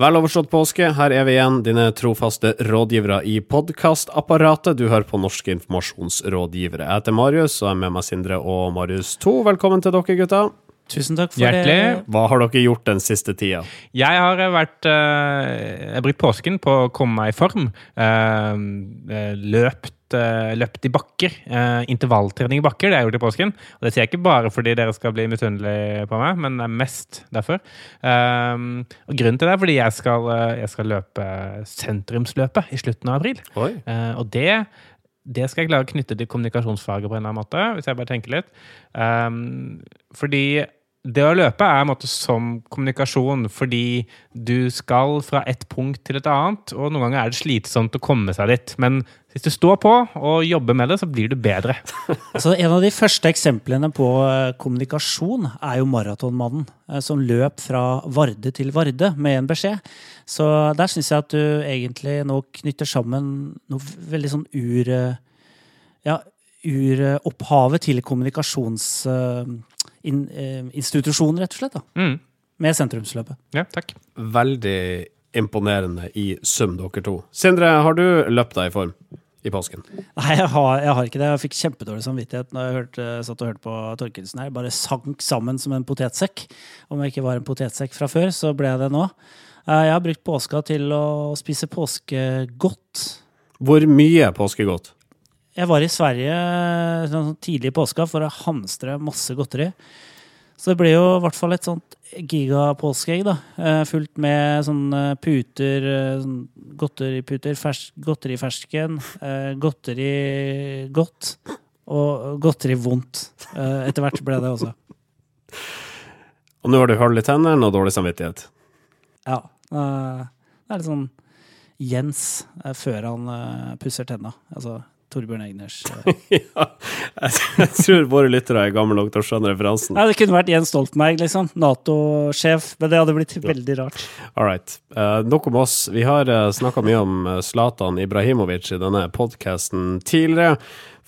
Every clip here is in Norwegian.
Vel overstått påske, her er vi igjen, dine trofaste rådgivere i podkastapparatet. Du hører på Norske informasjonsrådgivere. Jeg heter Marius, og jeg er med meg Sindre og Marius 2. Velkommen til dere, gutta. Tusen takk for Hjertelig. det. Hva har dere gjort den siste tida? Jeg har vært eh, Jeg har brukt påsken på å komme meg i form. Eh, eh, løpt, løpt i bakker. eh, intervalltrening i bakker, det har jeg gjort i påsken. Og det sier jeg ikke bare fordi dere skal bli misunnelige på meg, men det er mest derfor. Eh, og grunnen til det er fordi jeg skal, eh, jeg skal løpe sentrumsløpet i slutten av april. Oi. Eh, og det, det skal jeg klare å knytte til kommunikasjonsfaget på en eller annen måte, hvis jeg bare tenker litt. Um, fordi det å løpe er en måte som kommunikasjon, fordi du skal fra et punkt til et annet, og noen ganger er det slitsomt å komme seg dit. Men hvis du står på og jobber med det, så blir du bedre. Altså, en av de første eksemplene på eh, kommunikasjon er jo Maratonmannen, eh, som løp fra Varde til Varde med en beskjed. Så der syns jeg at du egentlig nå knytter sammen noe veldig sånn ur... eh, Ja, uropphavet til kommunikasjonsinstitusjonen, rett og slett. da, Mm. Med sentrumsløpet. Ja, takk. Veldig imponerende i sum, dere to. Sindre, har du løpt deg i form i påsken? Nei, jeg har, jeg har ikke det. Jeg fikk kjempedårlig samvittighet når jeg hørte, satt og hørte på Torkelsen her. Bare sank sammen som en potetsekk. Om jeg ikke var en potetsekk fra før, så ble jeg det nå. Eh, Jeg har brukt påska til å spise påskegodt. Hvor mye påskegodt? Jeg var i Sverige sånn tidlig i påska for å hamstre masse godteri. Så det ble jo i hvert fall et sånt gigapåskeegg, da. eh, Fullt med sånne puter, eh, sånn godteriputer, fers godterifersken, eh, godteri godt og godteri vondt. Eh, Etter hvert ble det også. Og nå har du hull i tennene og dårlig samvittighet. Ja. eh, Det er litt sånn Jens eh, før han eh, pusser tenna. Altså Torbjørn Egners. eh. ja, jeg, tror våre lyttere er gamle nok til å skjønne referansen. Nei, det kunne vært Jens Stoltenberg, liksom. Nato-sjef. Men det hadde blitt veldig rart. All right. Uh, nok om oss. Vi har uh, snakka mye om eh, Zlatan Ibrahimovic i denne podkasten tidligere.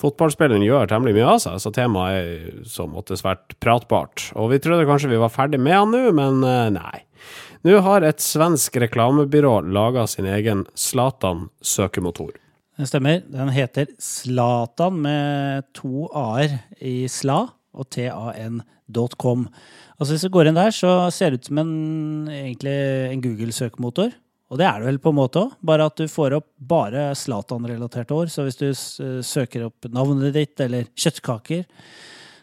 Fotballspilleren gjør temmelig mye av seg, så temaet er så måtte svært pratbart. Og vi trodde kanskje vi var ferdig med han nå, men uh, nei. Nå har et svensk reklamebyrå laga sin egen Zlatan-søkemotor. Det stemmer. Den heter Slatan med to a-er i sla og tan.com. Altså Hvis du går inn der, så ser det ut som en, en Google-søkemotor. Og det er det vel på en måte òg, bare at du får opp bare Zlatan-relaterte ord. Så hvis du søker opp navnet ditt eller kjøttkaker,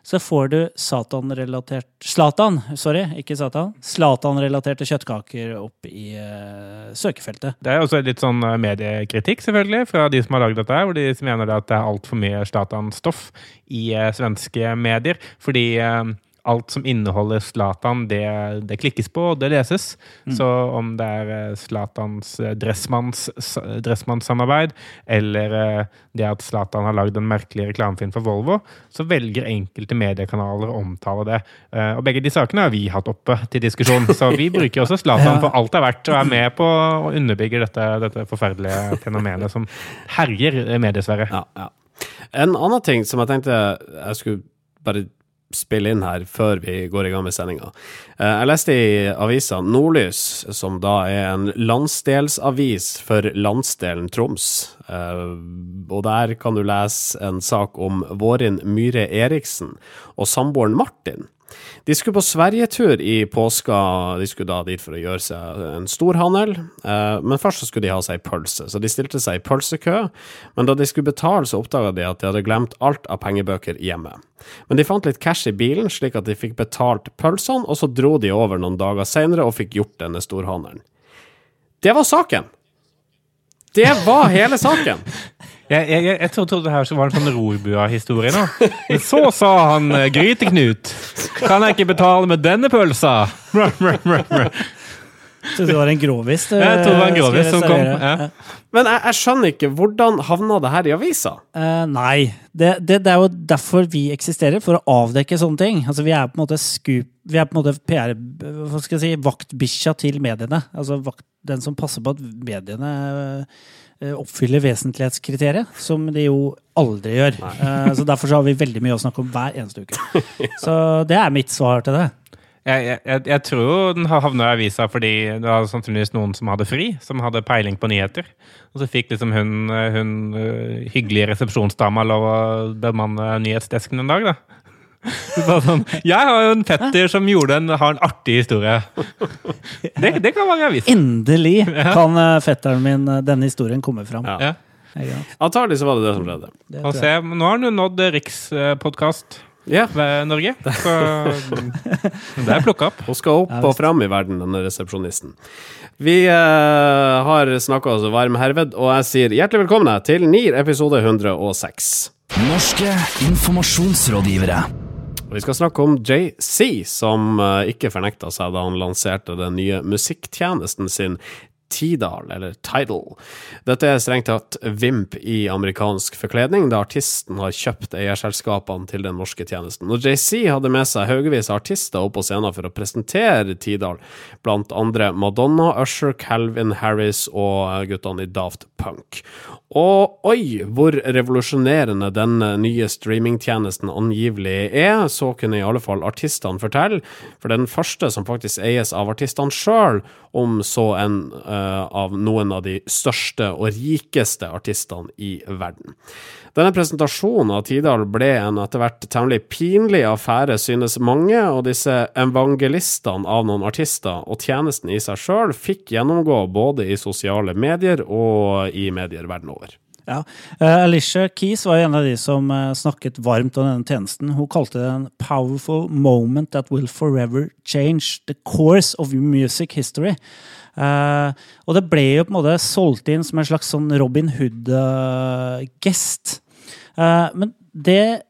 så får du Satan-relatert Slatan, sorry, ikke Satan. Slatan-relaterte kjøttkaker opp i uh, søkefeltet. Det er også litt sånn eh, mediekritikk, selvfølgelig, fra de som har lagd dette, hvor de mener at det er altfor mye Slatan-stoff i uh, svenske medier. Fordi eh, alt som inneholder Zlatan, det, det klikkes på, og det leses. Så om det er eh, Zlatans eh, s- Dressmannssamarbeid, eller eh, det at Zlatan har lagd en merkelig reklamefilm for Volvo, så velger enkelte mediekanaler å omtale det. Eh, og begge de sakene har vi hatt oppe til diskusjon, så vi bruker også Zlatan for alt det er verdt, og er med på å underbygge dette, dette forferdelige fenomenet som herjer mediesfære. Ja, ja. En annen ting som jeg tenkte jeg skulle bare spille inn her før vi går i gang med sendinga. Jeg leste i avisa Nordlys, som da er en landsdelsavis for landsdelen Troms. Eh, Og der kan du lese en sak om Vårin Myhre Eriksen og samboeren Martin. De skulle på Sverigetur i påska. De skulle da dit for å gjøre seg en storhandel. Eh, men først så skulle de ha seg pølse, så de stilte seg i pølsekø. Men da de skulle betale, så oppdaga de at de hadde glemt alt av pengebøker hjemme. Men de fant litt cash i bilen, slik at de fikk betalt pølsene, og så dro de over noen dager seinere og fikk gjort denne storhandelen. Det var saken! Det var hele saken! Jeg, jeg, jeg, jeg trodde det her var en sånn rorbua-historie nå. Men så sa han eh, Gryteknut Kan jeg ikke betale med denne pølsa? Så det var en grovis? du Jeg trodde det var en grovis som kom. Ja. Men jeg, jeg skjønner ikke, hvordan havna det her i avisa? Uh, nei. Det, det, det er jo derfor vi eksisterer, for å avdekke sånne ting. Altså, vi er på en måte skup, Vi er på en måte PR Hva skal jeg si Vaktbikkja til mediene. Altså vakt, den som passer på at mediene oppfyller vesentlighetskriteriet, som de jo aldri gjør. Eh, så derfor så har vi veldig mye å snakke om hver eneste uke. Så det er mitt svar til det. Jeg, jeg, jeg tror den har havna i avisa fordi det var sannsynligvis noen som hadde fri, som hadde peiling på nyheter. Og så fikk liksom hun, hun øh, hyggelige resepsjonsdama lov å bemanne nyhetsdesken en dag, da. Sånn, jeg har jo en fetter som gjorde en, har en artig historie. Det, det kan være avisen. Endelig kan eh, fetteren min eh, denne historien komme fram. Ja. Ja. Antagelig så var det det som skjedde. Det Og se, nå har han jo nådd rikspodkast Ja. ved Norge. Så det er plukka opp. Hun skal opp og fram i verden, denne resepsjonisten. Vi eh, har snakka oss varm herved, og jeg sier hjertelig velkommen til NIR episode 106. Norske informasjonsrådgivere. Vi skal snakke om JC, som eh, ikke fornekta seg da han lanserte den nye musikktjenesten sin Tidal, eller Tidal. Dette er strengt tatt Vimp i amerikansk forkledning, da artisten har kjøpt eierselskapene til den norske tjenesten. Og JC hadde med seg haugevis av artister opp på scenen for å presentere Tidal, blant andre Madonna, Usher, Calvin Harris og guttene i Daft Punk. Og oi, hvor revolusjonerende denne nye streamingtjenesten angivelig er, så kunne i alle fall artistene fortelle, for den første som faktisk eies av artistene sjøl, om så en eh, av noen av de største og rikeste artistene i verden. Denne presentasjonen av Tidal ble en etter hvert temmelig pinlig affære, synes mange, og disse evangelistene av noen artister og tjenesten i seg sjøl fikk gjennomgå både i sosiale medier og i medier verden over. Ja. Uh, Alicia Keys var en av de som uh, snakket varmt om denne tjenesten. Hun kalte det en powerful moment that will forever change the course of music history. Eh, og det ble jo på en måte solgt inn som en slags sånn Robin Hood-gest. men det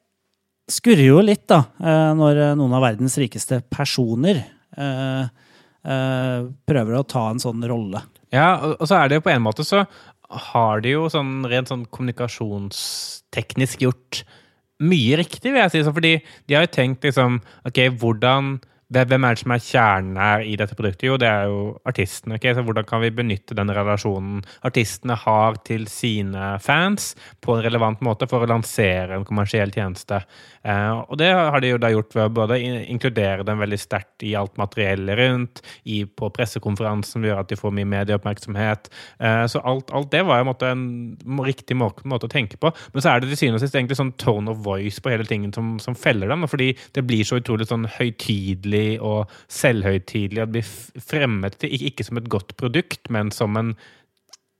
skurrer jo litt, da, eh, når noen av verdens rikeste personer eh, eh, prøver å ta en sånn rolle. Ja, og så er det jo på en måte så har de jo sånn rent sånn kommunikasjonsteknisk gjort mye riktig, vil jeg si. Fordi de har jo tenkt liksom Ok, hvordan hvem er det som er kjernen her i dette produktet? Jo, det er jo artistene. ok? Så Hvordan kan vi benytte den relasjonen artistene har til sine fans, på en relevant måte for å lansere en kommersiell tjeneste? Eh, og det har de jo da gjort ved å både inkludere dem veldig sterkt i alt materiellet rundt, i, på pressekonferansen, som gjør at de får mye medieoppmerksomhet. Eh, så alt, alt det var en, måte, en riktig måte, måte å tenke på. Men så er det til syvende og sist egentlig sånn tone of voice på hele tingen som, som feller dem. Fordi det blir så utrolig sånn høytidelig og selvhøytidelig. At det blir fremmet ikke som et godt produkt, men som en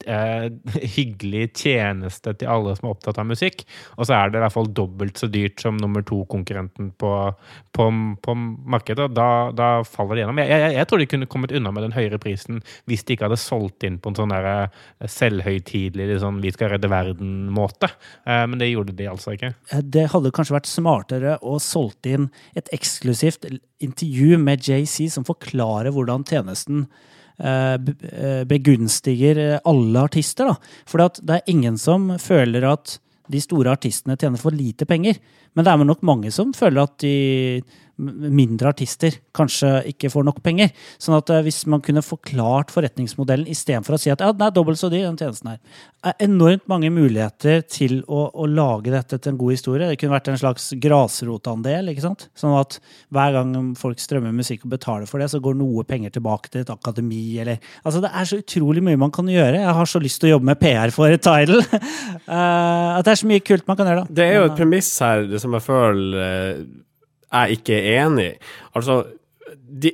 eh, hyggelig tjeneste til alle som er opptatt av musikk. Og så er det i hvert fall dobbelt så dyrt som nummer to-konkurrenten på, på, på markedet. Da, da faller det gjennom. Jeg, jeg, jeg tror de kunne kommet unna med den høyere prisen hvis de ikke hadde solgt inn på en sånn eh, selvhøytidelig sånn 'vi skal redde verden'-måte. Eh, men det gjorde de altså ikke. Eh, Det hadde kanskje vært smartere å solgt inn et eksklusivt intervju med JC som forklarer hvordan tjenesten begunstiger eh, alle artister. da. For det er ingen som føler at de store artistene tjener for lite penger. Men det er nok mange som føler at de mindre artister kanskje ikke får nok penger. Sånn at eh, hvis man kunne forklart forretningsmodellen istedenfor å si at ja, den er dobbelt så dyr, den tjenesten her. er enormt mange muligheter til å, å lage dette til en god historie. Det kunne vært en slags grasrotandel. ikke sant? Sånn at hver gang folk strømmer musikk og betaler for det, så går noe penger tilbake til et akademi eller Altså, det er så utrolig mye man kan gjøre. Jeg har så lyst til å jobbe med PR for Tidal. Eh, at det er så mye kult man kan gjøre, da. Det er jo et premiss her som jeg føler eh, jeg ikke er enig i. Altså,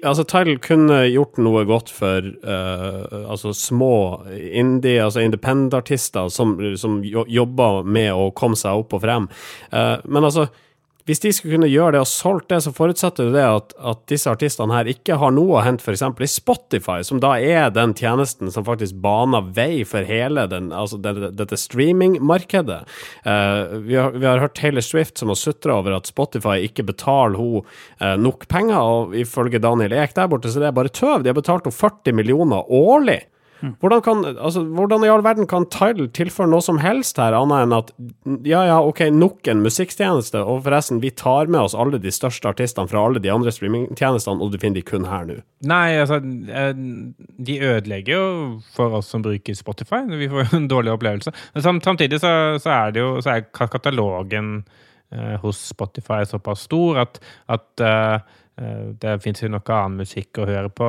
altså Tidal kunne gjort noe godt for uh, altså små indie, altså independent-artister som, som jobber med å komme seg opp og frem. Uh, men altså, hvis de skulle kunne gjøre det og solgt det, så forutsetter det at, at disse artistene her ikke har noe å hente f.eks. i Spotify, som da er den tjenesten som faktisk baner vei for hele den, altså det, dette streamingmarkedet. Uh, vi, har, vi har hørt Taylor Swift som har sutra over at Spotify ikke betaler hun uh, nok penger, og ifølge Daniel Ek der borte, så det er bare tøv. De har betalt henne 40 millioner årlig. Hvordan, kan, altså, hvordan i all verden kan Tidal tilføre noe som helst her, annet enn at ja, ja, ok, nok en musikktjeneste, og forresten, vi tar med oss alle de største artistene fra alle de andre streamingtjenestene, og du finner de kun her nå. Nei, altså eh, De ødelegger jo for oss som bruker Spotify. Vi får jo en dårlig opplevelse. Men samtidig så, så er det jo så er katalogen eh, hos Spotify såpass stor at, at eh, det fins jo noe annen musikk å høre på,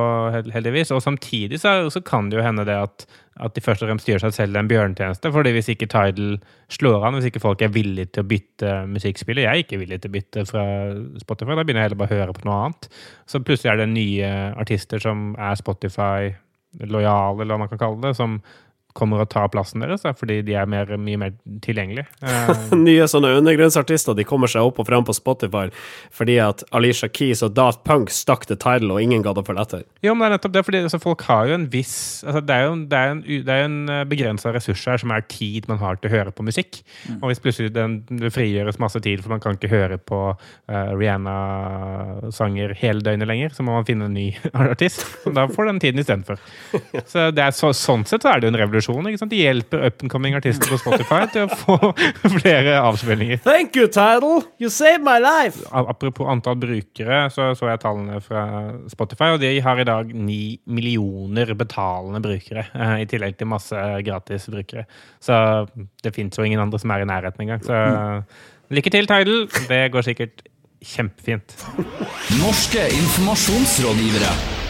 heldigvis. Og samtidig så, så kan det jo hende det at, at de først og fremst gjør seg selv en bjørnetjeneste. fordi hvis ikke Tidal slår an, hvis ikke folk er villige til å bytte musikkspiller Jeg er ikke villig til å bytte fra Spotify, da begynner jeg heller bare å høre på noe annet. Så plutselig er det nye artister som er Spotify-lojale, eller hva man kan kalle det, som kommer og tar plassen deres, da, fordi de er mer, mye mer tilgjengelige. Uh. Nye sånne undergrunnsartister de kommer seg opp og frem på Spotify fordi at Alicia Keys og Daft Punk stakk the title, og ingen gadd å følge etter. Jo, men det er nettopp det, fordi altså, folk har jo en viss altså, Det er jo det er en, det er en begrensa ressurs her, som er tid man har til å høre på musikk. Og hvis plutselig den, det frigjøres masse tid, for man kan ikke høre på uh, Rihanna-sanger hele døgnet lenger, så må man finne en ny artist. Så da får den tiden istedenfor. Så det er så, sånn sett så er det jo en revolusjon. Ikke sant? De hjelper up and coming artister på Spotify til å få flere avspillinger. Thank you, Tidal! You saved my life! Apropos antall brukere, så så jeg tallene fra Spotify, og de har i dag ni millioner betalende brukere, eh, i tillegg til masse gratis brukere. Så det fins jo ingen andre som er i nærheten engang. Så lykke til, Tidal. Det går sikkert kjempefint. Norske informasjonsrådgivere.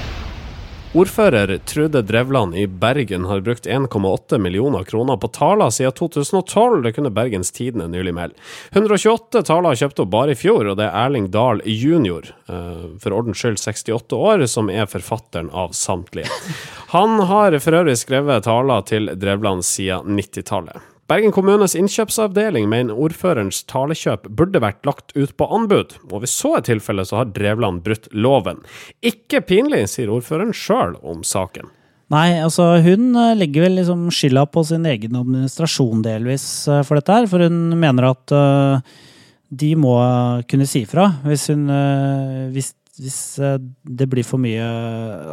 Ordfører Trude Drevland i Bergen har brukt 1,8 millioner kroner på taler siden 2012. Det kunne Bergens Tidende nylig melde. 128 taler kjøpte hun bare i fjor, og det er Erling Dahl jr., eh, for ordens skyld 68 år, som er forfatteren av samtlige. Han har for øvrig skrevet taler til Drevland siden 90-tallet. Bergen kommunes innkjøpsavdeling mener ordførerens talekjøp burde vært lagt ut på anbud, og hvis så er tilfellet, så har Drevland brutt loven. Ikke pinlig, sier ordføreren sjøl om saken. Nei, altså hun eh, legger vel liksom skylda på sin egen administrasjon delvis eh, for dette her. For hun mener at eh, de må kunne si fra hvis hun hvis, hvis eh, det blir for mye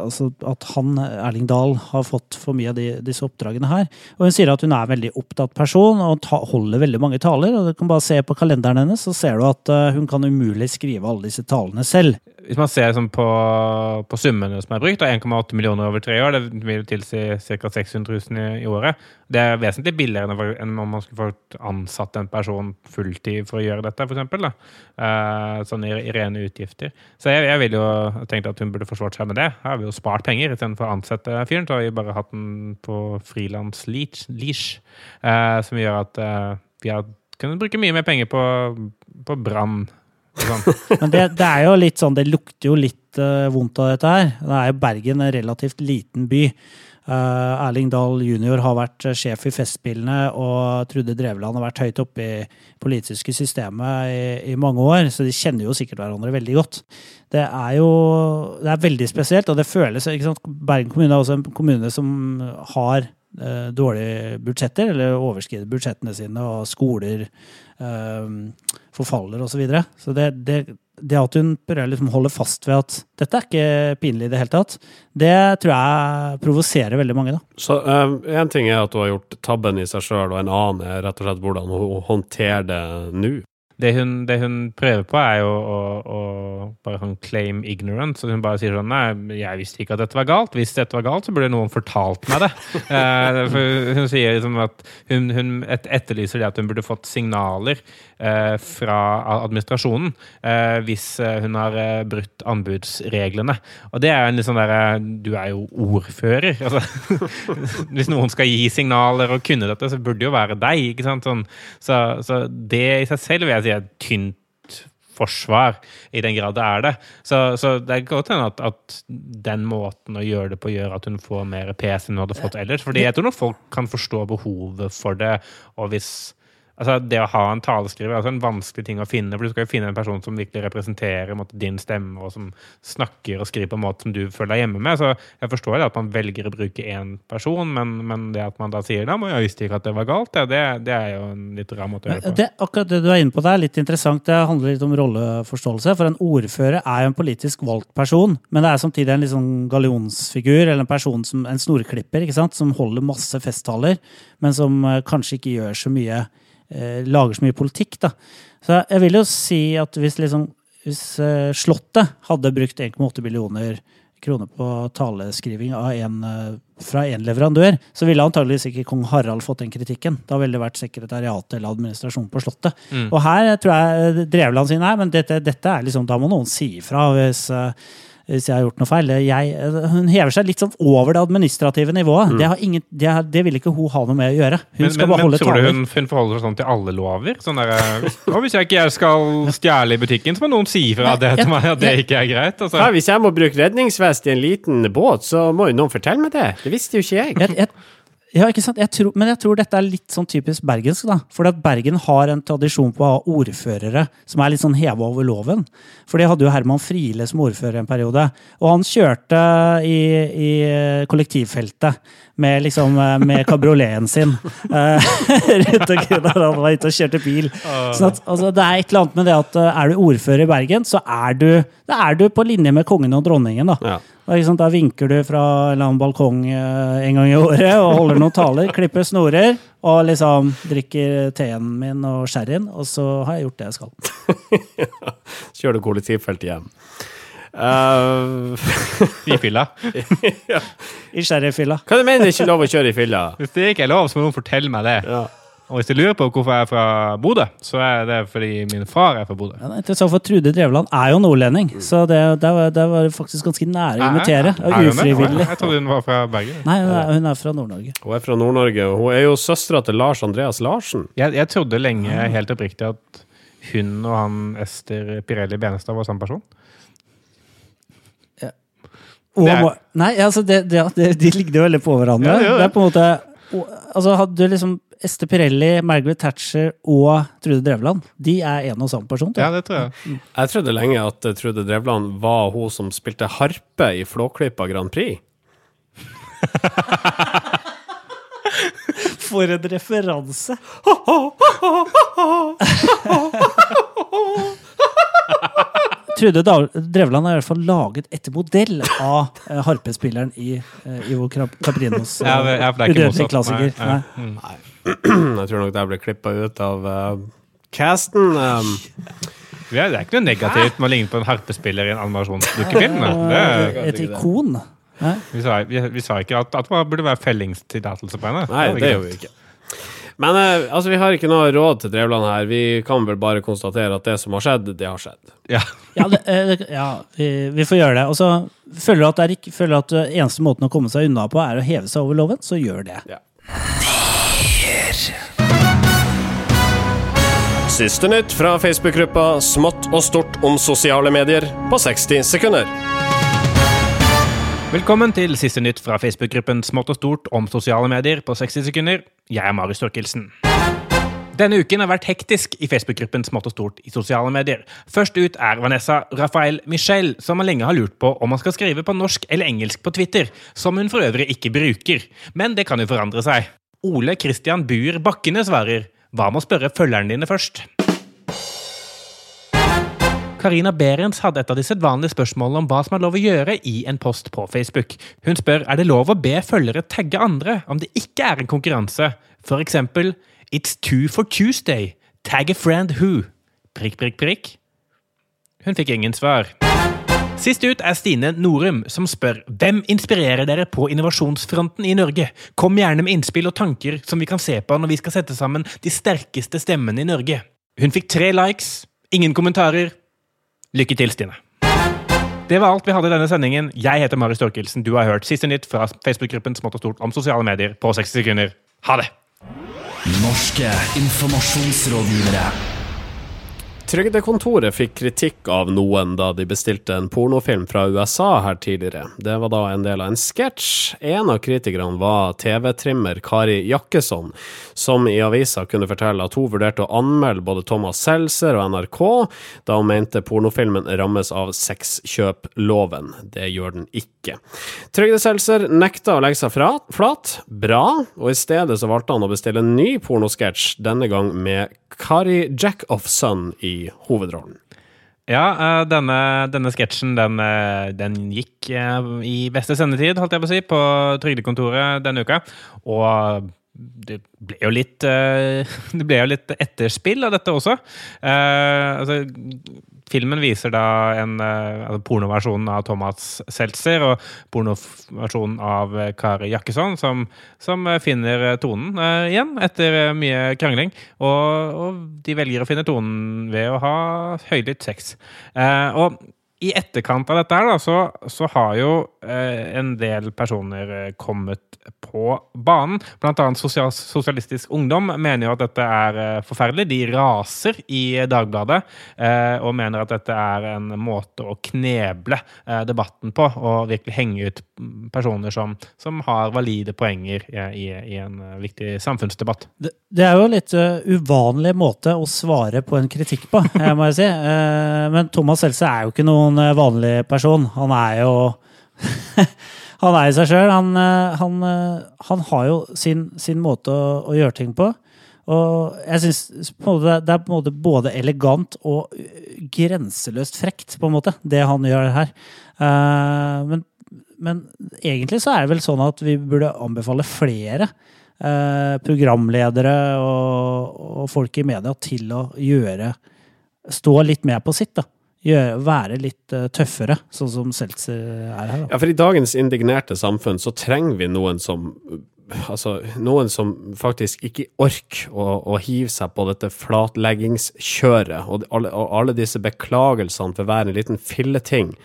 Altså at han, Erling Dahl, har fått for mye av de, disse oppdragene her. Og hun sier at hun er en veldig opptatt person og ta, holder veldig mange taler. Og du kan bare se på kalenderen hennes, så ser du at eh, hun kan umulig skrive alle disse talene selv. Hvis man ser liksom, på, på summene som er brukt, 1,8 millioner over tre år, det vil tilsi ca. 600 000 i, i året. Det er vesentlig billigere enn, om man skulle fått ansatt en person fulltid for å gjøre dette, f.eks. Uh, sånn i, i rene utgifter. Så jeg, jeg ville jo tenkt at hun burde forsvart seg med det. Her har vi jo spart penger istedenfor å ansette fyren. Så har vi bare hatt den på frilans-leash, eh, som gjør at uh, vi har kunnet bruke mye mer penger på, på brann. Men det, det er jo litt sånn, det lukter jo litt uh, vondt av dette her. Det er jo Bergen en relativt liten by. Uh, Erling Dahl jr. har vært eh, sjef i Festspillene, og Trude Drevland har vært høyt oppe i politiske systemet i, i mange år, så de kjenner jo sikkert hverandre veldig godt. Det er jo det er veldig spesielt, og det føles ikke sant? Bergen kommune er også en kommune som har uh, dårlige budsjetter, eller overskrider budsjettene sine, og skoler eh, forfaller osv. Så, videre. så det, det, det at hun prøver liksom å holde fast ved at dette er ikke pinlig i det hele tatt, det tror jeg provoserer veldig mange. da. Så Én ting er at hun har gjort tabben i seg sjøl, og en annen er rett og slett hvordan hun håndterer det nå. Det hun, det hun prøver på, er jo å, å bare sånn claim ignorance. Så hun bare sier sånn Nei, jeg visste ikke at dette var galt. Hvis dette var galt, så burde noen fortalt meg det. Eh, for hun sier liksom at hun, hun et, etterlyser det at hun burde fått signaler eh, fra administrasjonen eh, hvis eh, hun har eh, brutt anbudsreglene. Og det er en litt sånn derre Du er jo ordfører. Altså, hvis noen skal gi signaler og kunne dette, så burde det jo være deg. Sånn, så, så det i seg selv vil jeg si et tynt forsvar, i den grad det er det. Så, så det kan godt hende at, at den måten å gjøre det på gjør at hun får mer PS enn hun hadde fått ellers. Fordi jeg tror nok folk kan forstå behovet for det, og hvis Altså, det å ha en taleskriver er altså en vanskelig ting å finne. for Du skal jo finne en person som virkelig representerer en måte, din stemme, og som snakker og skriver på en måte som du føler deg hjemme med. Så jeg forstår det at man velger å bruke én person, men, men det at man da sier da, jeg visste ikke at det var galt, det, det, det er jo en litt rar måte å gjøre det på. Det, akkurat det du er inne på der, er litt interessant. Det handler litt om rolleforståelse. For en ordfører er jo en politisk valgt person, men det er samtidig en sånn gallionsfigur, eller en person som en snorklipper, ikke sant? som holder masse festtaler, men som eh, kanskje ikke gjør så mye Lager så mye politikk, da. Så jeg vil jo si at hvis liksom hvis eh, Slottet hadde brukt 1,8 millioner kroner på taleskriving av en, eh, fra én leverandør, så ville antageligvis ikke kong Harald fått den kritikken. Da ville det vært sekretariatet eller administrasjon på Slottet. Og her tror jeg Drevland sier nei, men dette, dette er liksom, da må noen si ifra hvis, eh, hvis jeg har gjort noe feil. Jeg, hun hever seg litt sånn over det administrative nivået. Det, har ingen, det, det vil ikke hun ha noe med å gjøre. Hun Men, skal men, bare men holde tror du hun, hun forholder seg sånn til alle lover? Sånn der, «Å, Hvis jeg ikke jeg skal stjele i butikken, så må noen si ifra at det, til meg, at det ikke er greit. Altså. Ja, hvis jeg må bruke redningsvest i en liten båt, så må jo noen fortelle meg det. Det visste jo ikke jeg. jeg, jeg, ja, ikke sant? Jeg tror, men jeg tror dette er litt sånn typisk bergensk. da. For at Bergen har en tradisjon på å ha ordførere som er litt sånn heva over loven. For de hadde jo Herman Friele som ordfører en periode. Og han kjørte i, i kollektivfeltet med, liksom, eh, med kabrioleten sin. eh, Rundt omkring der han var ute og kjørte bil. Sånn at, altså, det er et eller annet med det at eh, er du ordfører i Bergen, så er du, er du på linje med kongen og dronningen. da. Ja. Da, ikke sant, da vinker du fra en eller annen balkong eh, en gang i året og holder noen taler, klipper snorer og liksom drikker teen min og sherryen, og så har jeg gjort det jeg skal. Kjører du kollektivfelt igjen? Uh, I fylla. I sherryfylla. hva du mener det ikke lov å kjøre i fylla? Hvis det ikke er lov, så må noen fortelle meg det. Ja. Og hvis du lurer på hvorfor jeg er fra Bodø, så er det fordi min far er fra Bodø. Ja, det er interessant, for Trude Drevland er jo nordlending, så det, det, var, det var faktisk ganske nære å invitere. Er- er- er? Ufrivillig. Jeg trodde hun var fra Bergen. Nei, hun er, fra Nord-Norge. Hun er fra Nord-Norge, og hun er jo søstera til Lars Andreas Larsen. Jeg, jeg trodde lenge helt oppriktig at hun og han Ester Pirelli Benestad var samme person. Og, Det er- Nei, altså det, det, det, de ligner jo veldig på hverandre. Ja, ja, ja. Det er på en måte og, Altså Hadde du liksom Ester Pirelli, Margaret Thatcher og Trude Drevland, de er en og samme person. tror Ja, jeg. det tror jeg. Jeg trodde lenge at eh, Trude Drevland var hun som spilte harpe i Flåklypa Grand Prix. For en referanse! Trude Drevland har i hvert fall laget etter modell av eh, harpespilleren i eh, Ivo Caprinos Ja, udødelige klassiker. Nei, Nei. nei. Mm. Jeg tror nok det ble klippa ut av uh, casten. Um, Ja, det er ikke noe negativt med å ligne på en harpespiller i en animasjonsdukkefilm. Et ikon. Vi, sa, vi, vi sa ikke at, at det burde være fellingstillatelse på henne. nei, det gjør vi ikke. Men eh, altså, vi har ikke noe råd til Drevland her. Vi kan vel bare konstatere at det som har skjedd, det har skjedd. Ja. Ja, det, eh, det- ja vi, vi får gjøre det. Og så føler du at, det er føler at eneste måten å komme seg unna på, er å heve seg over loven, så gjør det. Ja. Siste nytt fra Facebook-gruppa Smått og stort om sosiale medier på 60 sekunder. Velkommen til siste nytt fra Facebook-gruppen Smått og stort om sosiale medier på 60 sekunder. Jeg er Marius Thorkildsen. Denne uken har vært hektisk i Facebook-gruppen Smått og stort i sosiale medier. Først ut er Vanessa Rafael Michel, som lenge har lurt på om man skal skrive på norsk eller engelsk på Twitter, som hun for øvrig ikke bruker. Men det kan jo forandre seg. Ole Christian Buer Bakkene svarer hva med å spørre følgerne dine først? Karina Berens hadde et av de sedvanlige spørsmålene om hva som er lov å gjøre i en post på Facebook. Hun spør er det lov å be følgere tagge andre om det ikke er en konkurranse. For eksempel It's two for Tuesday. Tag a friend who? Prikk, prikk, prikk. Hun fikk ingen svar. Sist ut er Stine Norum, som spør hvem inspirerer dere på innovasjonsfronten i Norge? Kom gjerne med innspill og tanker som vi kan se på når vi skal sette sammen de sterkeste stemmene i Norge. Hun fikk tre likes, ingen kommentarer. Lykke til, Stine. Det var alt vi hadde i denne sendingen. Jeg heter Marius Torkelsen. Du har hørt Siste nytt fra Facebook-gruppen Smått og stort om sosiale medier på 60 sekunder. Ha det! Norske informasjonsrådgivere. Trygdekontoret fikk kritikk av noen da de bestilte en pornofilm fra USA her tidligere. Det var da en del av en sketsj. En av kritikerne var TV-trimmer Kari Jakkesson, som i avisa kunne fortelle at hun vurderte å anmelde både Thomas Seltzer og NRK, da hun mente pornofilmen rammes av sexkjøploven. Det gjør den ikke. Trygde-Seltzer nekta å legge seg fra, flat. Bra. Og i stedet så valgte han å bestille en ny pornosketsj, denne gang med Kari Jackoffson i hovedrollen. Ja, eh, denne, denne sketsjen den, eh, den gikk eh, i beste sendetid, holdt jeg på å si, på Trygdekontoret denne uka. Og det ble jo litt Det ble jo litt etterspill av dette også. Altså, filmen viser da en uh, altså pornoversjon av Thomas Seltzer og pornoversjonen av uh, Kari Jakkesson, som, som uh, finner tonen igjen etter mye krangling. Og, og, de velger å finne tonen ved å ha høylytt sex. og i etterkant av dette her, da, så, så har jo en del personer kommet på banen. Blant annet Sosial Sosialistisk Ungdom mener jo at dette er eh, forferdelig. De raser i Dagbladet eh, og mener at dette er en måte å kneble uh, debatten på, og virkelig henge ut personer som, som har valide poenger i, i, en viktig samfunnsdebatt. Det, det, er jo en litt uvanlig måte å svare på en kritikk på, må jeg si. men Thomas Helse er jo ikke noen vanlig person. Han er jo han er i seg sjøl. Han, eh, han, eh, han, har jo sin, sin måte å, å, gjøre ting på. Og jeg syns det er på en måte både elegant og grenseløst frekt, på en måte, det han gjør her. Uh, men, men, egentlig så er det vel sånn at vi burde anbefale flere eh, programledere og, og, folk i media til å gjøre Stå litt mer på sitt, da gjøre, være litt uh, tøffere, sånn som Seltzer er her. Da. Ja, for i dagens indignerte samfunn så trenger vi noen som Altså, noen som faktisk ikke orker å, å hive seg på dette flatleggingskjøret, og alle, og alle disse beklagelsene for hver en liten filleting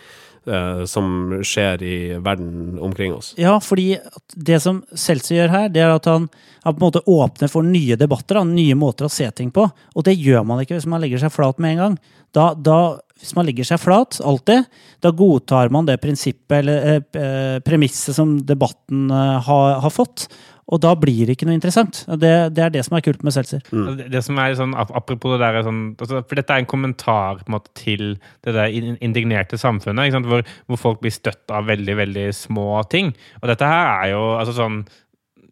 uh, som skjer i verden omkring oss. Ja, fordi det som Seltzer gjør her, det er at han, han, på en måte åpner for nye debatter, da, nye måter å se ting på. Og det gjør man ikke hvis man legger seg flat med en gang. Da, da hvis man legger seg flat, alltid, da godtar man det prinsippet eller eh, eh, premisset som debatten eh, har, har, fått. Og da blir det ikke noe interessant. Det, det er det som er kult med Seltzer. Mm. Det, det, som er sånn, Apropos det der sånn, altså, For dette er en kommentar på en måte, til det der indignerte samfunnet, hvor, hvor, folk blir støtt av veldig veldig små ting. Og dette her er jo altså sånn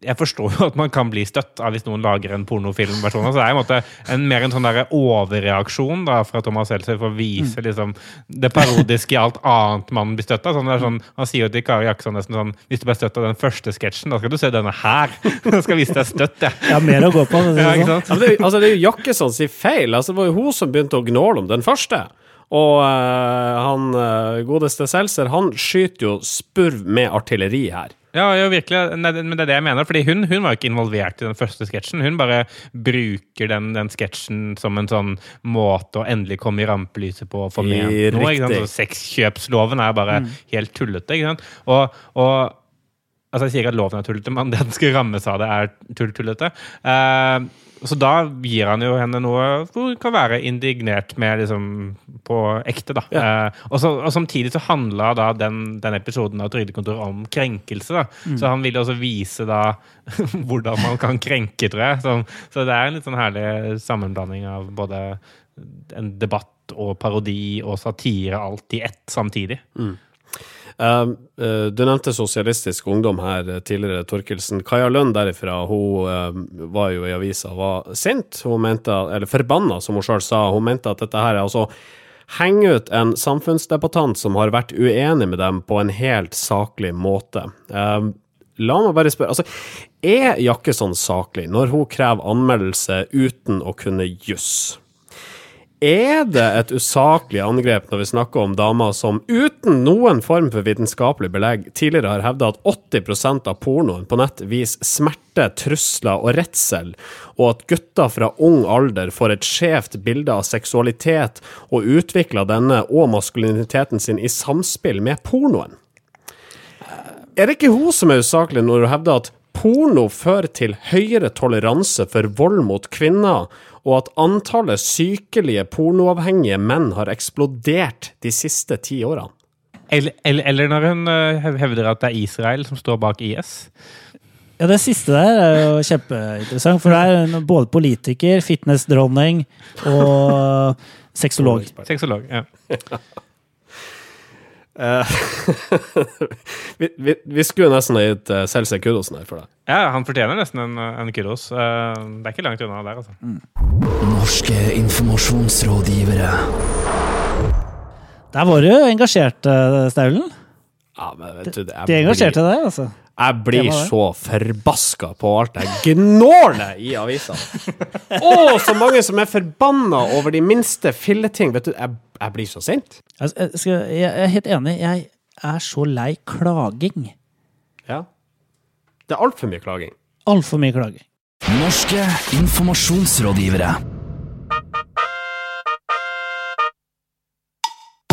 jeg forstår jo at man kan bli støtt av hvis noen lager en pornofilmversjon. Så det er en måte en, mer en sånn der overreaksjon da, fra Thomas Seltzer for å vise mm. liksom, det parodiske i alt annet man blir støtt av. Sånn, sånn, han sier jo til Kari Jaksson nesten sånn Hvis du ble støtt av den første sketsjen, da skal du se denne her! Da skal vise deg støtt, jeg. Ja. ja, mer å gå på. Det, ja, sånn. ja, det, altså, det er jo Jakkesson sin feil. Altså, det var jo hun som begynte å gnåle om den første. Og uh, han uh, godeste Seltzer, han skyter jo spurv med artilleri her. Ja, jo, virkelig. Nei, men det er det jeg mener. fordi hun, hun var ikke involvert i den første sketsjen. Hun bare bruker den, den sketsjen som en sånn måte å endelig komme i rampelyset på og få med noe. ikke sant? Så Sexkjøpsloven er bare mm. helt tullete. ikke sant? Og, og Altså, jeg sier ikke at loven er tullete, men det den skal rammes av det, er tull-tullete. Uh, så da gir han jo henne noe hvor hun kan være indignert med liksom, på ekte. da. Ja. Eh, og, så, og, Samtidig så handla da den, den, episoden av Trygdekontoret om krenkelse. da. Mm. Så han vil også vise da hvordan man kan krenke, tror jeg. Så, så, det er en litt sånn herlig sammenblanding av både en debatt og parodi og satire alt i ett samtidig. Mm. Uh, du nevnte Sosialistisk Ungdom her uh, tidligere, Torkelsen. Kaja Lund derifra hun var jo i avisa og var sint. Hun mente, eller forbanna, som hun sjøl sa. Hun mente at dette her er altså henge ut en samfunnsdebattant som har vært uenig med dem på en helt saklig måte. La meg bare spørre, altså, er Jakkesson saklig når hun krever anmeldelse uten å kunne juss? Er det et usaklig angrep når vi snakker om damer som uten noen form for vitenskapelig belegg tidligere har hevda at 80% av pornoen på nett viser smerte, trusler og redsel, og at gutter fra ung alder får et skjevt bilde av seksualitet og utvikler denne og maskuliniteten sin i samspill med pornoen? Er det ikke hun som er usaklig når hun hevder at porno fører til høyere toleranse for vold mot kvinner, og at antallet sykelige pornoavhengige menn har eksplodert de siste ti årene. Eller, eller, eller, når hun eh, hevder at det er Israel som står bak IS. Ja, Det siste der er jo kjempeinteressant. For det er både politiker, fitnessdronning og sexolog. Sexolog, ja. Eh, vi, vi, vi, skulle nesten ha gitt uh, Selse kudosen her for deg. Ja, han fortjener nesten en, en kudos. Uh, det er ikke langt unna der, altså. Mm. Norske informasjonsrådgivere. Der var du engasjert, Staulen. Ja, men vet du, det er De engasjerte deg, altså. Jeg blir så forbaska på alt det gnålet i avisene. Å, så mange som er forbanna over de minste filleting. Vet du, jeg, jeg blir så sint. Jeg, jeg, skal, jeg er helt enig. Jeg er så lei klaging. Ja. Det er altfor mye klaging. Altfor mye klaging. Norske informasjonsrådgivere.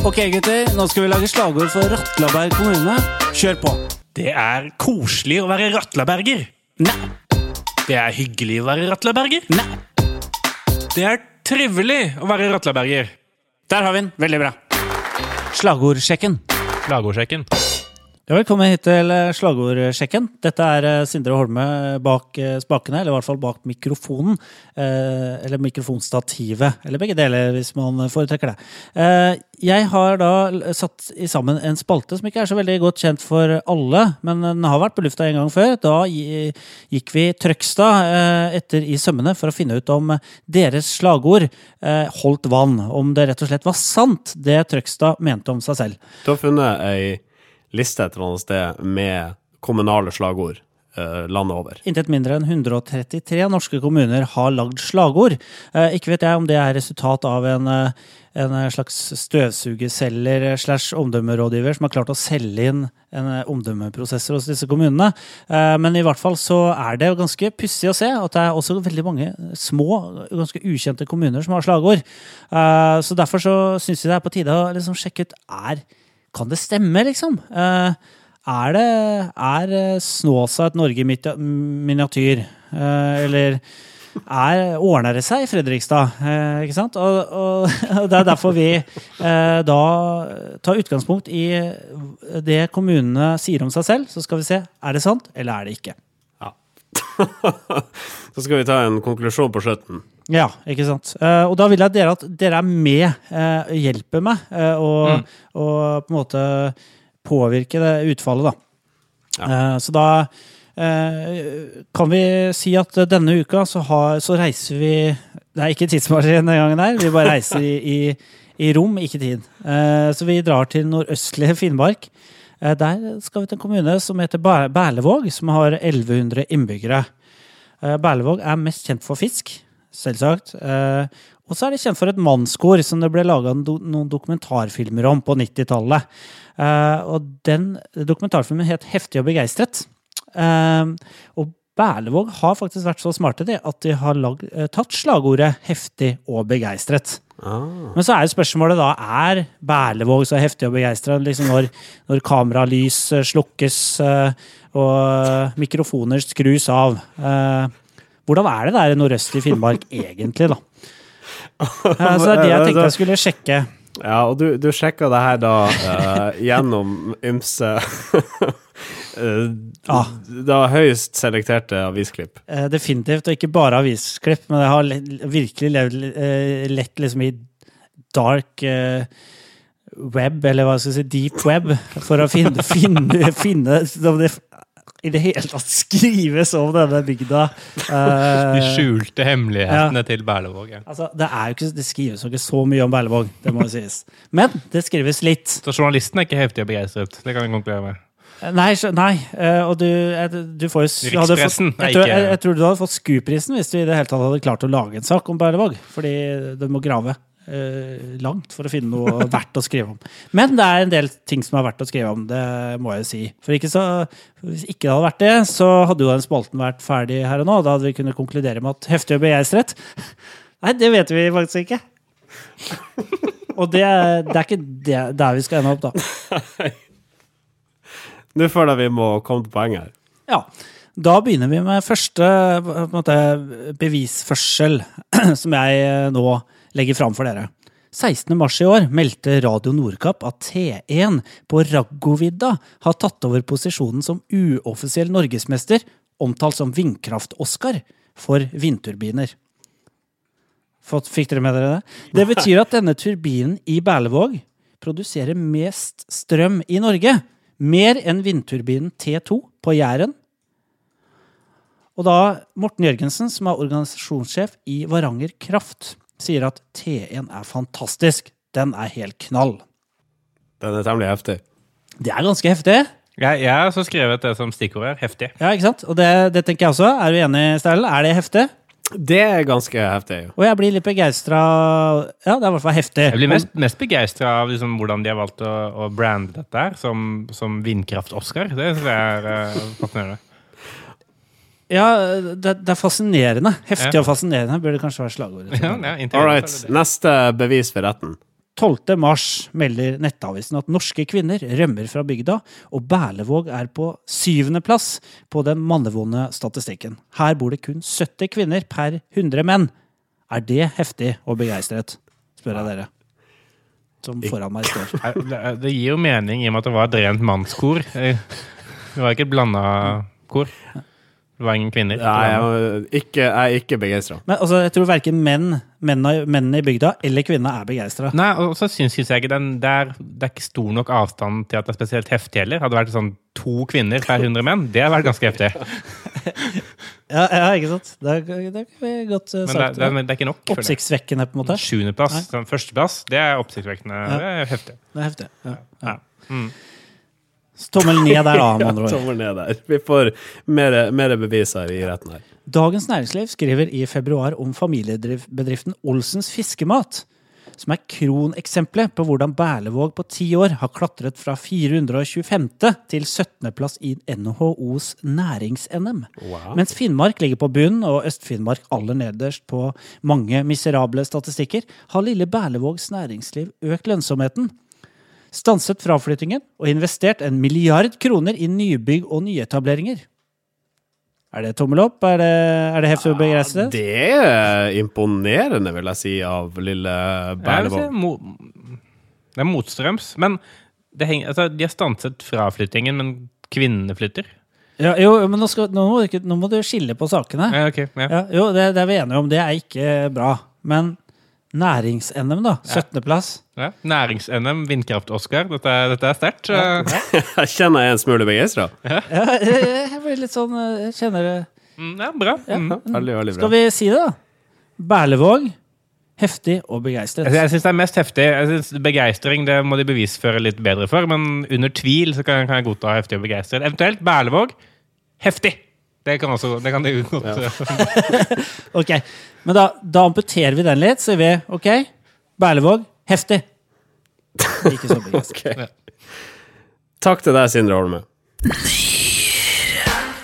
Ok, gutter. Nå skal vi lage slagord for Ratlaberg kommune. Kjør på. Det er koselig å være ratlaberger. Nei. Det er hyggelig å være ratlaberger. Nei. Det er trivelig å være ratlaberger. Der har vi den. Veldig bra. Slagordsjekken. Slagordsjekken. Velkommen hit til eh, Slagordsjekken. Dette er eh, Sindre Holme bak eh, spakene, eller i hvert fall bak mikrofonen. Eller mikrofonstativet, eller begge deler, hvis man foretrekker det. Jeg har da satt sammen en spalte som ikke er så veldig godt kjent for alle, men den har vært på lufta en gang før. Da gikk vi Trøgstad etter i sømmene for å finne ut om deres slagord holdt vann. Om det rett og slett var sant, det Trøgstad mente om seg selv. Du har funnet ei liste et eller annet sted med kommunale slagord eh, landet over. Intet mindre enn 133 norske kommuner har lagd slagord. Eh, ikke vet jeg om det er resultat av en, eh, en slags støvsugerselger slash omdømmerådgiver som har klart å selge inn en omdømmeprosesser hos disse kommunene. Men i hvert fall så er det ganske pussig å se at det er også veldig mange små, ganske ukjente kommuner som har slagord. Så derfor så syns vi det er på tide å liksom sjekke ut er kan det stemme, liksom? Eh, er det Er eh, Snåsa et Norge miniatyr? Eh, eller er, ordner det seg i Fredrikstad? Ikke sant? Og, og, og det er derfor vi da tar utgangspunkt i det kommunene sier om seg selv. Så skal vi se er det sant, eller er det ikke. Ja. Så skal vi ta en konklusjon på slutten. Ja, ikke sant. Eh, og da vil jeg dere, at dere er med, uh, hjelper meg, eh, og, og på en måte påvirke det utfallet, da. Eh, så da eh, kan vi si at denne uka så, har, så reiser vi Det er ikke tidsmaskin denne gangen her, vi bare reiser i, i, i rom, ikke tid. Eh, så vi drar til nordøstlige Finnmark. Eh, der skal vi til en kommune som heter Berlevåg, som har 1100 innbyggere. Eh, Berlevåg er mest kjent for fisk, selvsagt. Eh, og så er det kjent for et mannskor som det ble laga noen dokumentarfilmer om på 90-tallet. Eh, og den dokumentarfilmen het 'Heftig og begeistret'. Eh, og Berlevåg har faktisk vært så smarte de, at de har lag, tatt slagordet 'heftig og begeistret'. Ah. Men så er jo spørsmålet da, er Berlevåg så heftig og begeistra liksom når, når kameralys slukkes og mikrofoner skrus av? Eh, hvordan er det der nordøst i Finnmark egentlig, da? Eh, så det er det jeg tenkte jeg skulle sjekke. Ja, og du, du sjekka det her da uh, gjennom ymse uh, Ah. Da høyst selekterte avisklipp. Uh, definitivt, og ikke bare avisklipp, men jeg har le virkelig levd lett liksom i dark web, eller hva skal jeg si, deep web, for å finne, finne, finne i det hele tatt skrives om denne bygda. De Eh, skjulte hemmelighetene til Berlevåg. Ja. altså, det, er ikke, det skrives jo ikke så mye om Berlevåg, det må jo sies. Men det skrives litt. Så journalisten er ikke heftig begeistret. Det kan vi konkludere med. Nei, nei, eh, og du, eh, du får jo Rikspressen er ikke- jeg, jeg tror du hadde fått SKU-prisen hvis du i det hele tatt hadde klart å lage en sak om Berlevåg. Fordi du må grave eh, langt for å finne noe verdt å skrive om. Men det er en del ting som er verdt å skrive om, det må jeg jo si. For ikke så, hvis ikke det hadde vært det, så hadde jo den spalten vært ferdig her og nå. Da hadde vi kunnet konkludere med at heftig og begeistret Nei, det vet vi faktisk ikke. Og det, det er ikke det, der vi skal ende opp, da. Nå føler jeg vi må komme til poenget her. Ja. Da begynner vi med første måte, bevisførsel, som jeg eh, nå legger fram for dere. 16. mars i år meldte Radio Nordkapp at T1 på Raggovidda har tatt over posisjonen som uoffisiell norgesmester, omtalt som Vindkraft-Oscar, for vindturbiner. Fikk dere med dere det? Det betyr at denne turbinen i Berlevåg produserer mest strøm i Norge. Mer enn vindturbinen T2 på Jæren. Og da Morten Jørgensen, som er organisasjonssjef i Varanger Kraft, sier at T1 er fantastisk. Den er helt knall. Den er temmelig heftig. Det er ganske heftig. Jeg, jeg har også skrevet det som stikkord her. Heftig. Ja, ikke sant? Og det, det tenker jeg også. Er du enig, Steilen? Er det heftig? Det er ganske heftig. jo. Og jeg blir litt begeistra Ja, det er i hvert fall heftig. Jeg blir mest, mest begeistra av liksom hvordan de har valgt å, å brande dette her som, som Vindkraft-Oscar. Det syns jeg er uh, fascinerende. Ja, det, det er fascinerende. Heftig Ja. og fascinerende burde kanskje være slagordet. Ja, right. Neste bevis for retten. 12. mars melder Nettavisen at norske kvinner rømmer fra bygda, og Berlevåg er på syvendeplass på den mannevonde statistikken. Her bor det kun 70 kvinner per 100 menn. Er det heftig og begeistret? Spør jeg dere. Som foran meg står. Det, det gir jo mening i og med at det var et rent mannskor. Eh, Det var ikke et blanda kor. Det var ingen kvinner. Nei, jeg, ikke, jeg er ikke begeistra. Men altså, jeg tror verken menn, mennene, mennene i bygda eller kvinner er begeistra. Nei, og så syns jeg ikke den det er, det er ikke stor nok avstand til at det er spesielt heftig heller. Hadde det vært sånn to kvinner per 100 menn, det hadde vært ganske heftig. Ja, ja, ikke sant? Det er, det er godt uh, Men det, sagt. det, er- det er ikke nok. Oppsiktsvekkende, på en måte. Sjuendeplass. sånn Førsteplass, det er oppsiktsvekkende. Ja. Det er heftig. Det er heftig. Ja. Ja. Mm. Tommel ned der, da, med andre ord. Tommel ned der. Vi får mer, beviser i retten her. Dagens Næringsliv skriver i februar om familiebedriften Olsens Fiskemat, som er kroneksempelet på hvordan Berlevåg på ti år har klatret fra 425. til 17. plass i NHOs nærings-NM. Wow. Mens Finnmark ligger på bunnen, og Øst-Finnmark aller nederst på mange miserable statistikker, har lille Berlevågs næringsliv økt lønnsomheten. Stanset fraflyttingen og investert en milliard kroner i nybygg og nyetableringer. Er det tommel opp? Er det, er det heftig og begeistret? Det er imponerende, vil jeg si, av lille Berlevåg. si mo- Det er motstrøms. Men det henger, altså, de har stanset fraflyttingen, men kvinnene flytter. Ja, jo, men nå, skal, nå, må du nå må du skille på sakene. Ja, okay, ja. Ja, jo, det, det er vi enige om. Det er ikke bra. Men nærings-NM, da. 17. Ja. Nærings-NM, vindkraft-Oscar. Dette, dette er sterkt. Eh, Jeg kjenner jeg er en smule begeistra. Ja, jeg, jeg blir litt sånn Jeg kjenner det mm, Ja, bra. ja. Mm. Veldig, veldig bra. Skal vi si det, da? Berlevåg. Heftig og begeistret. Jeg syns det er mest heftig. Jeg synes Begeistring det må de bevisføre litt bedre for, men under tvil så kan, kan jeg godta heftig og begeistret. Eventuelt Berlevåg heftig! Det kan også det kan de godt ja. Ok, Men da, da amputerer vi den litt. Sier vi OK, Berlevåg. Heftig. Ikke så begeistret. Ok. Takk til deg, Sindre Holme.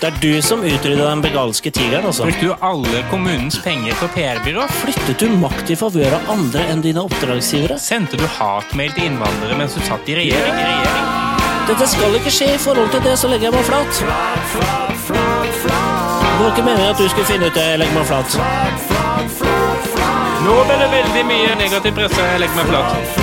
Det er du som utrydda den begalske tigeren, altså. Brukte du alle kommunens penger på PR-byrå? Flyttet du makt i favør av andre enn dine oppdragsgivere? Sendte du hatmail til innvandrere mens du satt i regjering? I regjering? Dette skal ikke skje. I forhold til det så legger jeg meg flat. Det var ikke meningen at du skulle finne ut det. Jeg legger meg flat. Det veldig mye negativ presse. Jeg legger meg flat.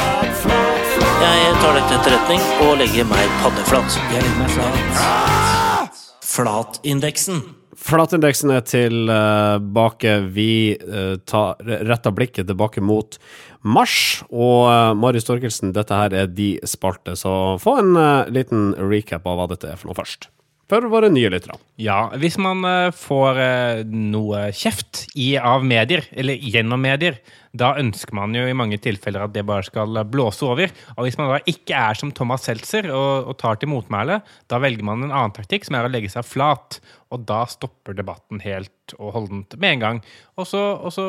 Jeg tar det til etterretning og legger meg paddeflat. Jeg legger meg flat. Flatindeksen. Flatindeksen er tilbake. Vi uh, tar retter blikket tilbake mot mars. Og uh, Marius Torkelsen, dette her er de spalte, så få en eh, liten recap av hva dette er for noe først. For våre nye lyttere. Ja, hvis man eh, får eh, noe kjeft i, av medier, eller gjennom medier, da ønsker man jo i mange tilfeller at det bare skal blåse over. Og hvis man da ikke er som Thomas Seltzer og, og tar til motmæle, da velger man en annen taktikk, som er å legge seg flat. Og da stopper debatten helt og holdent med en gang. Og så, og så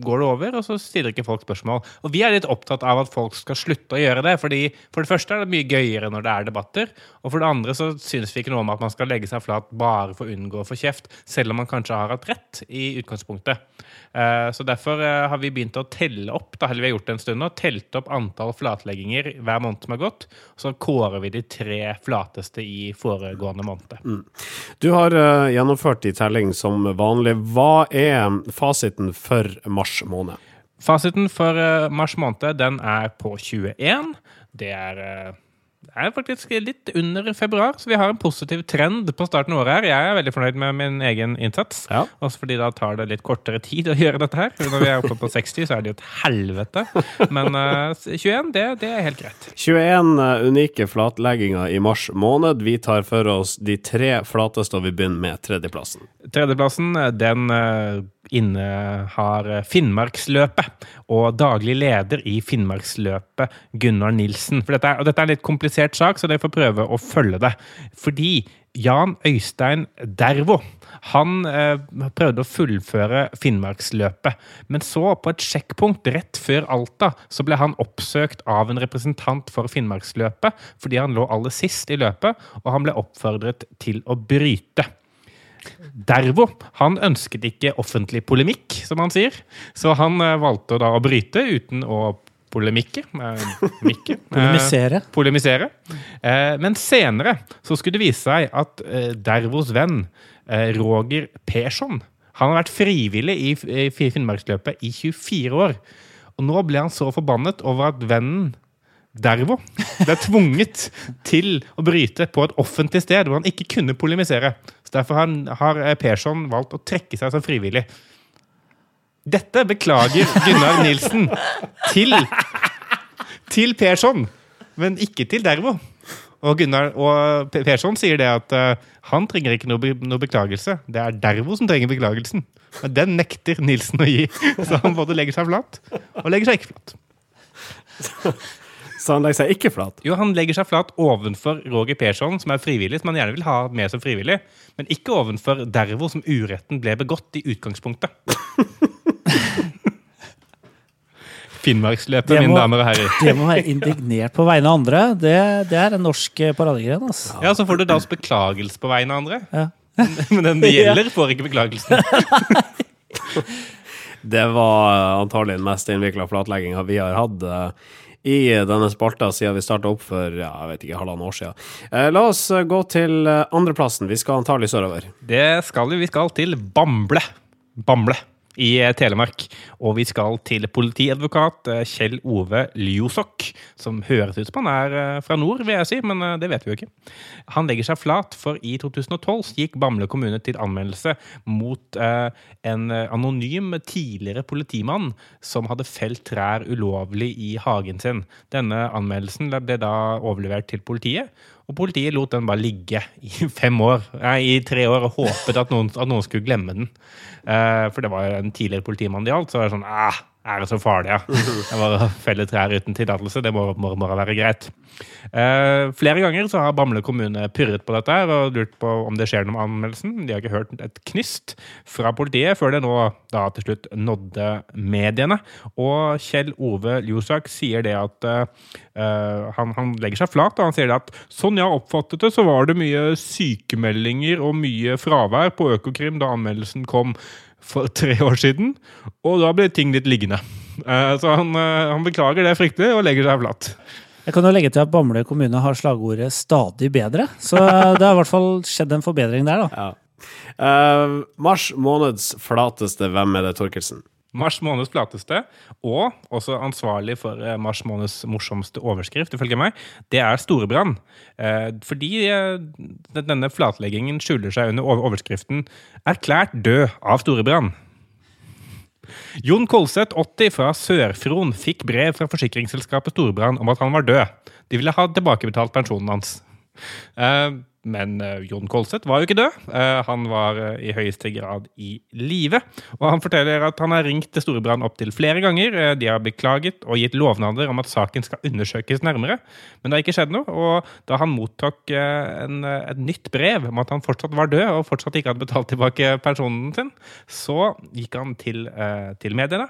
går det over, og så stiller ikke folk spørsmål. Og vi er litt opptatt av at folk skal slutte å gjøre det. fordi For det første er det mye gøyere når det er debatter. Og for det andre så synes vi ikke noe om at man skal legge seg flat bare for å unngå å få kjeft, selv om man kanskje har hatt rett i utgangspunktet. Eh, Så derfor eh, har vi begynt å telle opp da, eller vi har gjort det en stund nå, telt opp antall flatlegginger hver måned som har gått. Og så kårer vi de tre flateste i foregående måned. Du har uh, gjennomført i telling som vanlig. Hva er fasiten for mars måned? Fasiten for uh, mars måned den er på 21. Det er, eh, det er faktisk litt under februar, så vi har en positiv trend på starten av året her. Jeg er veldig fornøyd med min egen innsats. Ja. Også fordi da tar det litt kortere tid å gjøre dette her. Når vi er oppe på 60, så er det jo et helvete. Men uh, 21, det, det er helt greit. 21 eh, unike flatlegginger i mars måned. Vi tar for oss de tre flateste, og vi begynner med tredjeplassen. Tredjeplassen, den eh, innehar Finnmarksløpet og daglig leder i Finnmarksløpet, Gunnar Nilsen. For dette er, og dette er en litt komplisert sak, så dere får prøve å følge det. Fordi Jan Øystein Dervo han eh, prøvde å fullføre Finnmarksløpet. Men så, på et sjekkpunkt rett før Alta, så ble han oppsøkt av en representant for Finnmarksløpet fordi han lå aller sist i løpet, og han ble oppfordret til å bryte. Dervo han ønsket ikke offentlig polemikk, som han sier, så han eh, valgte da å bryte uten å polemikke. Eh, mikke, eh, Polemisere. polemisere. Eh, men senere så skulle det vise seg at eh, Dervos venn eh, Roger Persson han har vært frivillig i, i Finnmarksløpet i 24 år. Og nå ble han så forbannet over at vennen Dervo ble tvunget til å bryte på et offentlig sted hvor han ikke kunne polemisere. Så Derfor har, har Persson valgt å trekke seg som frivillig. Dette beklager Gunnar Nilsen til, til Persson, men ikke til Dervo. Og, Gunnar, og Persson sier det at uh, han trenger ikke noe, noe beklagelse. Det er Dervo som trenger beklagelsen. Men den nekter Nilsen å gi. Så han både legger seg flat og legger seg ikke flat. Så han legger seg ikke flat. Jo, han legger seg flat ovenfor Roger Persson, som er frivillig, som han gjerne vil ha med som frivillig, men ikke ovenfor Dervo, som uretten ble begått i utgangspunktet. Finnmarksløpet, mine damer og herrer. Det må være indignert på vegne av andre. Det, det er en norsk eh, paradegren. Altså. Ja, så får du da også beklagelse på vegne av andre. Ja. Men den det gjelder, får ikke beklagelsen. Det var antagelig den mest innvikla flatlegginga vi har hatt eh, i denne spalta siden vi starta opp for ja, jeg vet ikke, halvannet år siden. Eh, La oss eh, gå til eh, andreplassen. Vi skal antagelig sørover. Det skal vi. Vi skal til Bamble. Bamble i eh, Telemark. Og vi skal til politiadvokat eh, Kjell Ove Ljosok, som høres ut som han er eh, fra nord, vil jeg si, men det vet vi jo ikke. Han legger seg flat, for i 2012 gikk Bamble kommune til anmeldelse mot en anonym tidligere politimann som hadde felt trær ulovlig i hagen sin. Denne anmeldelsen ble da overlevert til politiet. Og politiet lot den bare ligge i fem år, nei, i tre år og håpet at noen, at noen skulle glemme den. Eh, for det var en tidligere politimann det gjaldt, så var det sånn ah, er det så farlig, ja? Jeg bare feller felle trær uten tillatelse, det må, må, må være greit. Eh, flere ganger så har Bamble kommune pyrret på dette og lurt på om det skjer noe med anmeldelsen. De har ikke hørt et knyst fra politiet før det nå da til slutt nådde mediene. Og Kjell Ove Ljosak sier det at eh, han, han legger seg flat. og Han sier det at sånn jeg oppfattet det, så var det mye sykemeldinger og mye fravær på Økokrim da anmeldelsen kom for tre år siden. Og da ble ting litt liggende. Eh, så han, eh, han beklager det fryktelig og legger seg flatt. Jeg kan jo legge til at Bamble kommune har slagordet 'stadig bedre'. Så det har i hvert fall skjedd en forbedring der, da. Ja. Uh, mars måneds flateste Hvem er det, Torkelsen? Mars måneds flateste, og også ansvarlig for eh, mars måneds morsomste overskrift, ifølge meg, det er Storebrann. Eh, fordi eh, denne flatleggingen skjuler seg under over- overskriften 'Erklært død av Storebrann'. Jon Kolseth, 80, fra Sør-Fron, fikk brev fra forsikringsselskapet Storebrann om at han var død. De ville ha tilbakebetalt pensjonen hans. Men eh, Jon Kolseth var jo ikke død. Eh, han var eh, i høyeste grad i live. Og han forteller at han har ringt til Storebrand opptil flere ganger. De har beklaget og gitt lovnader om at saken skal undersøkes nærmere. Men det har ikke skjedd noe. Og da han mottok en, et nytt brev om at han fortsatt var død og fortsatt ikke hadde betalt tilbake pensjonen sin, så gikk han til, til mediene.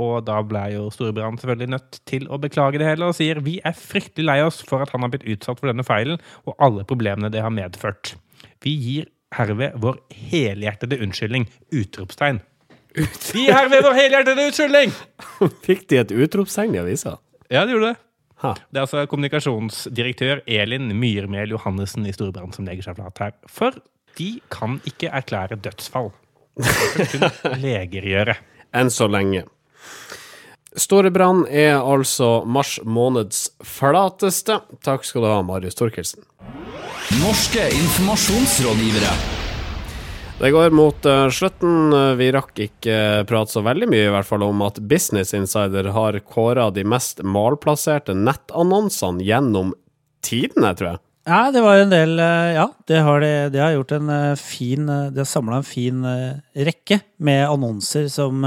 Og da ble jo Storebrand selvfølgelig nødt til å beklage det hele og sier vi er fryktelig lei oss for at han har blitt utsatt for denne feilen og alle problemene det har medført. Vi gir herved vår helhjertede unnskyldning! Utropstegn. Vi gir herved vår helhjertede unnskyldning! Fikk de et utropstegn i avisa? Ja, det gjorde det. Ha. Det er altså kommunikasjonsdirektør Elin Myrmel Johannessen i Storebrand som legger seg flat her. For de kan ikke erklære dødsfall. Det kan kun leger gjøre. Enn så lenge. Storebrann er altså mars måneds flateste. Takk skal du ha, Marius Torkelsen. Norske informasjonsrådgivere. Det går mot eh, slutten. Vi rakk ikke prate så veldig mye i hvert fall om at Business Insider har kåra de mest malplasserte nettannonsene gjennom tidene, tror jeg. Ja, det var en del eh, Ja, det har, de. De har gjort en eh, fin De Det har samla en fin rekke med annonser som,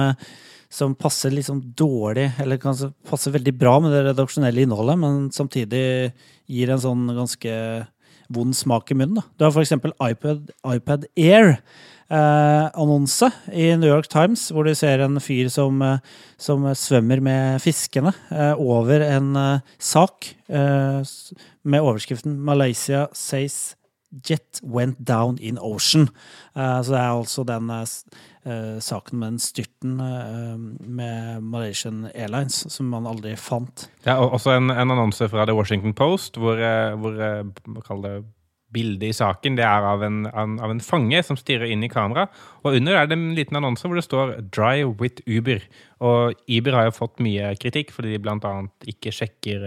som passer liksom dårlig, eller kanskje passer veldig bra med det redaksjonelle innholdet, men samtidig gir en sånn ganske vond smak i munnen. Da. Du har eksempel iPad, iPad Air. Eh, i New York Times, hvor du ser en fyr som, eh, som svømmer med fiskene eh, over en eh, sak eh, med overskriften 'Malaysia says jet went down in ocean'. Eh, så det er altså den eh, eh, saken med den styrten med Malaysian Airlines som man aldri fant. Det er også en, en annonse fra The Washington Post hvor, hvor eh, kaller det, bildet i saken det er av en, av, en fange som stirrer inn i kamera. Og under er det en liten annonse hvor det står 'Drive with Uber'. Og Uber har jo fått mye kritikk fordi de bl.a. ikke sjekker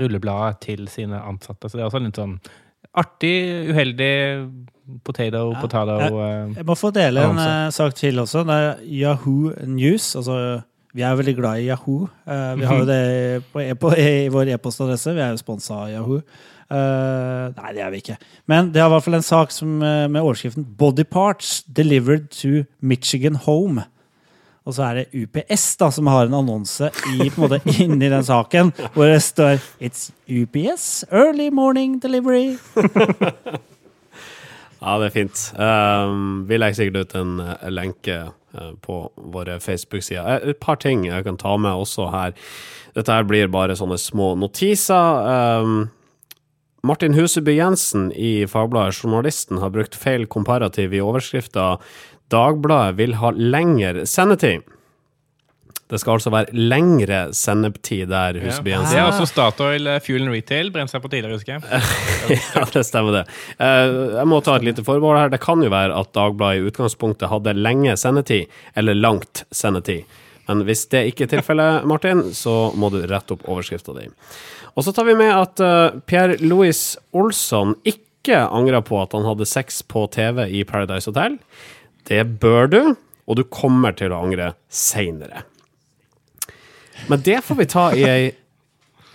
rullebladet til sine ansatte. Så det er også litt sånn artig, uheldig potato, Ja, potato jeg, Jeg må få dele en eh, sak til også. Det er Yahoo News. Altså, vi er veldig glad i Yahoo. Uh, vi har jo det på, e på i vår e-postadresse. Vi er jo sponsa av Yahoo. Uh, nei, det er vi ikke. Men det er i hvert fall en sak som, eh, med overskriften 'Body parts delivered to Michigan home'. Og så er det UPS da, som har en annonse i, på en måte, inni den saken, hvor det står 'It's UPS early morning delivery'. Ja, det er fint. Um, vi legger sikkert ut en uh, lenke uh, på våre Facebook-sider. Eh, Et par ting jeg kan ta med også her. Dette her blir bare sånne små notiser. Um, Martin Huseby Jensen i Fagbladet Journalisten har brukt feil komparativ i overskrifta 'Dagbladet vil ha lengre sendetid'. Det skal altså være lengre sendetid der, Huseby ja. Det er også Statoil eh, Fuel and Retail. Brent seg på tidligere, husker jeg. ja, det stemmer det. Eh, Jeg må ta et lite forbehold her. Det kan jo være at Dagbladet i utgangspunktet hadde lenge sendetid, eller langt sendetid. Men hvis det ikke er tilfellet, Martin, så må du rette opp overskrifta di. Og så tar vi med at eh, Pierre Louis Olsson ikke angra på at han hadde sex på TV i Paradise Hotel. Det bør du, og du kommer til å angre seinere. Men det får vi ta i ei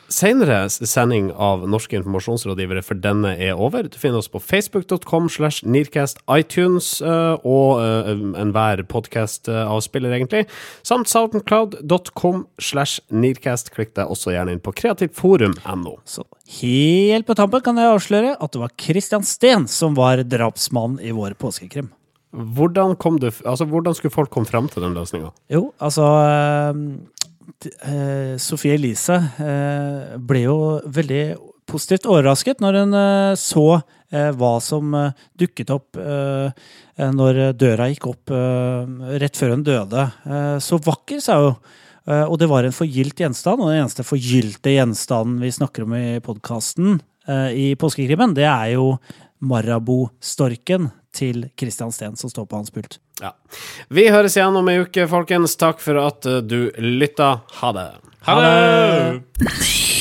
senere sending av Norske informasjonsrådgivere, for denne er over. Du finner oss på facebook.com slash Nearcast iTunes eh, og uh, enhver podkast-avspiller, egentlig, samt soundcloud.com slash Nearcast. Klikk deg også gjerne inn på kreativforum.no. Så helt på tampen kan jeg avsløre at det var Christian Steen som var drapsmannen i vår påskekrim. Hvordan, du, altså, hvordan skulle folk komme frem til den løsninga? Jo, altså eh, eh, Sofie Elise eh, ble jo veldig positivt overrasket når hun eh, så eh, hva som eh, dukket opp når døra gikk opp rett før hun døde. Så vakker, sa hun. Og det var en forgylt gjenstand, og den eneste forgylte gjenstanden vi snakker om i podkasten i påskekrimmen, det er jo Marabou-storken til Christian Steen som står på hans pult. Ja. Vi høres igjen om ei uke, folkens. Takk for at eh, du lytta. Ha det. Ha det!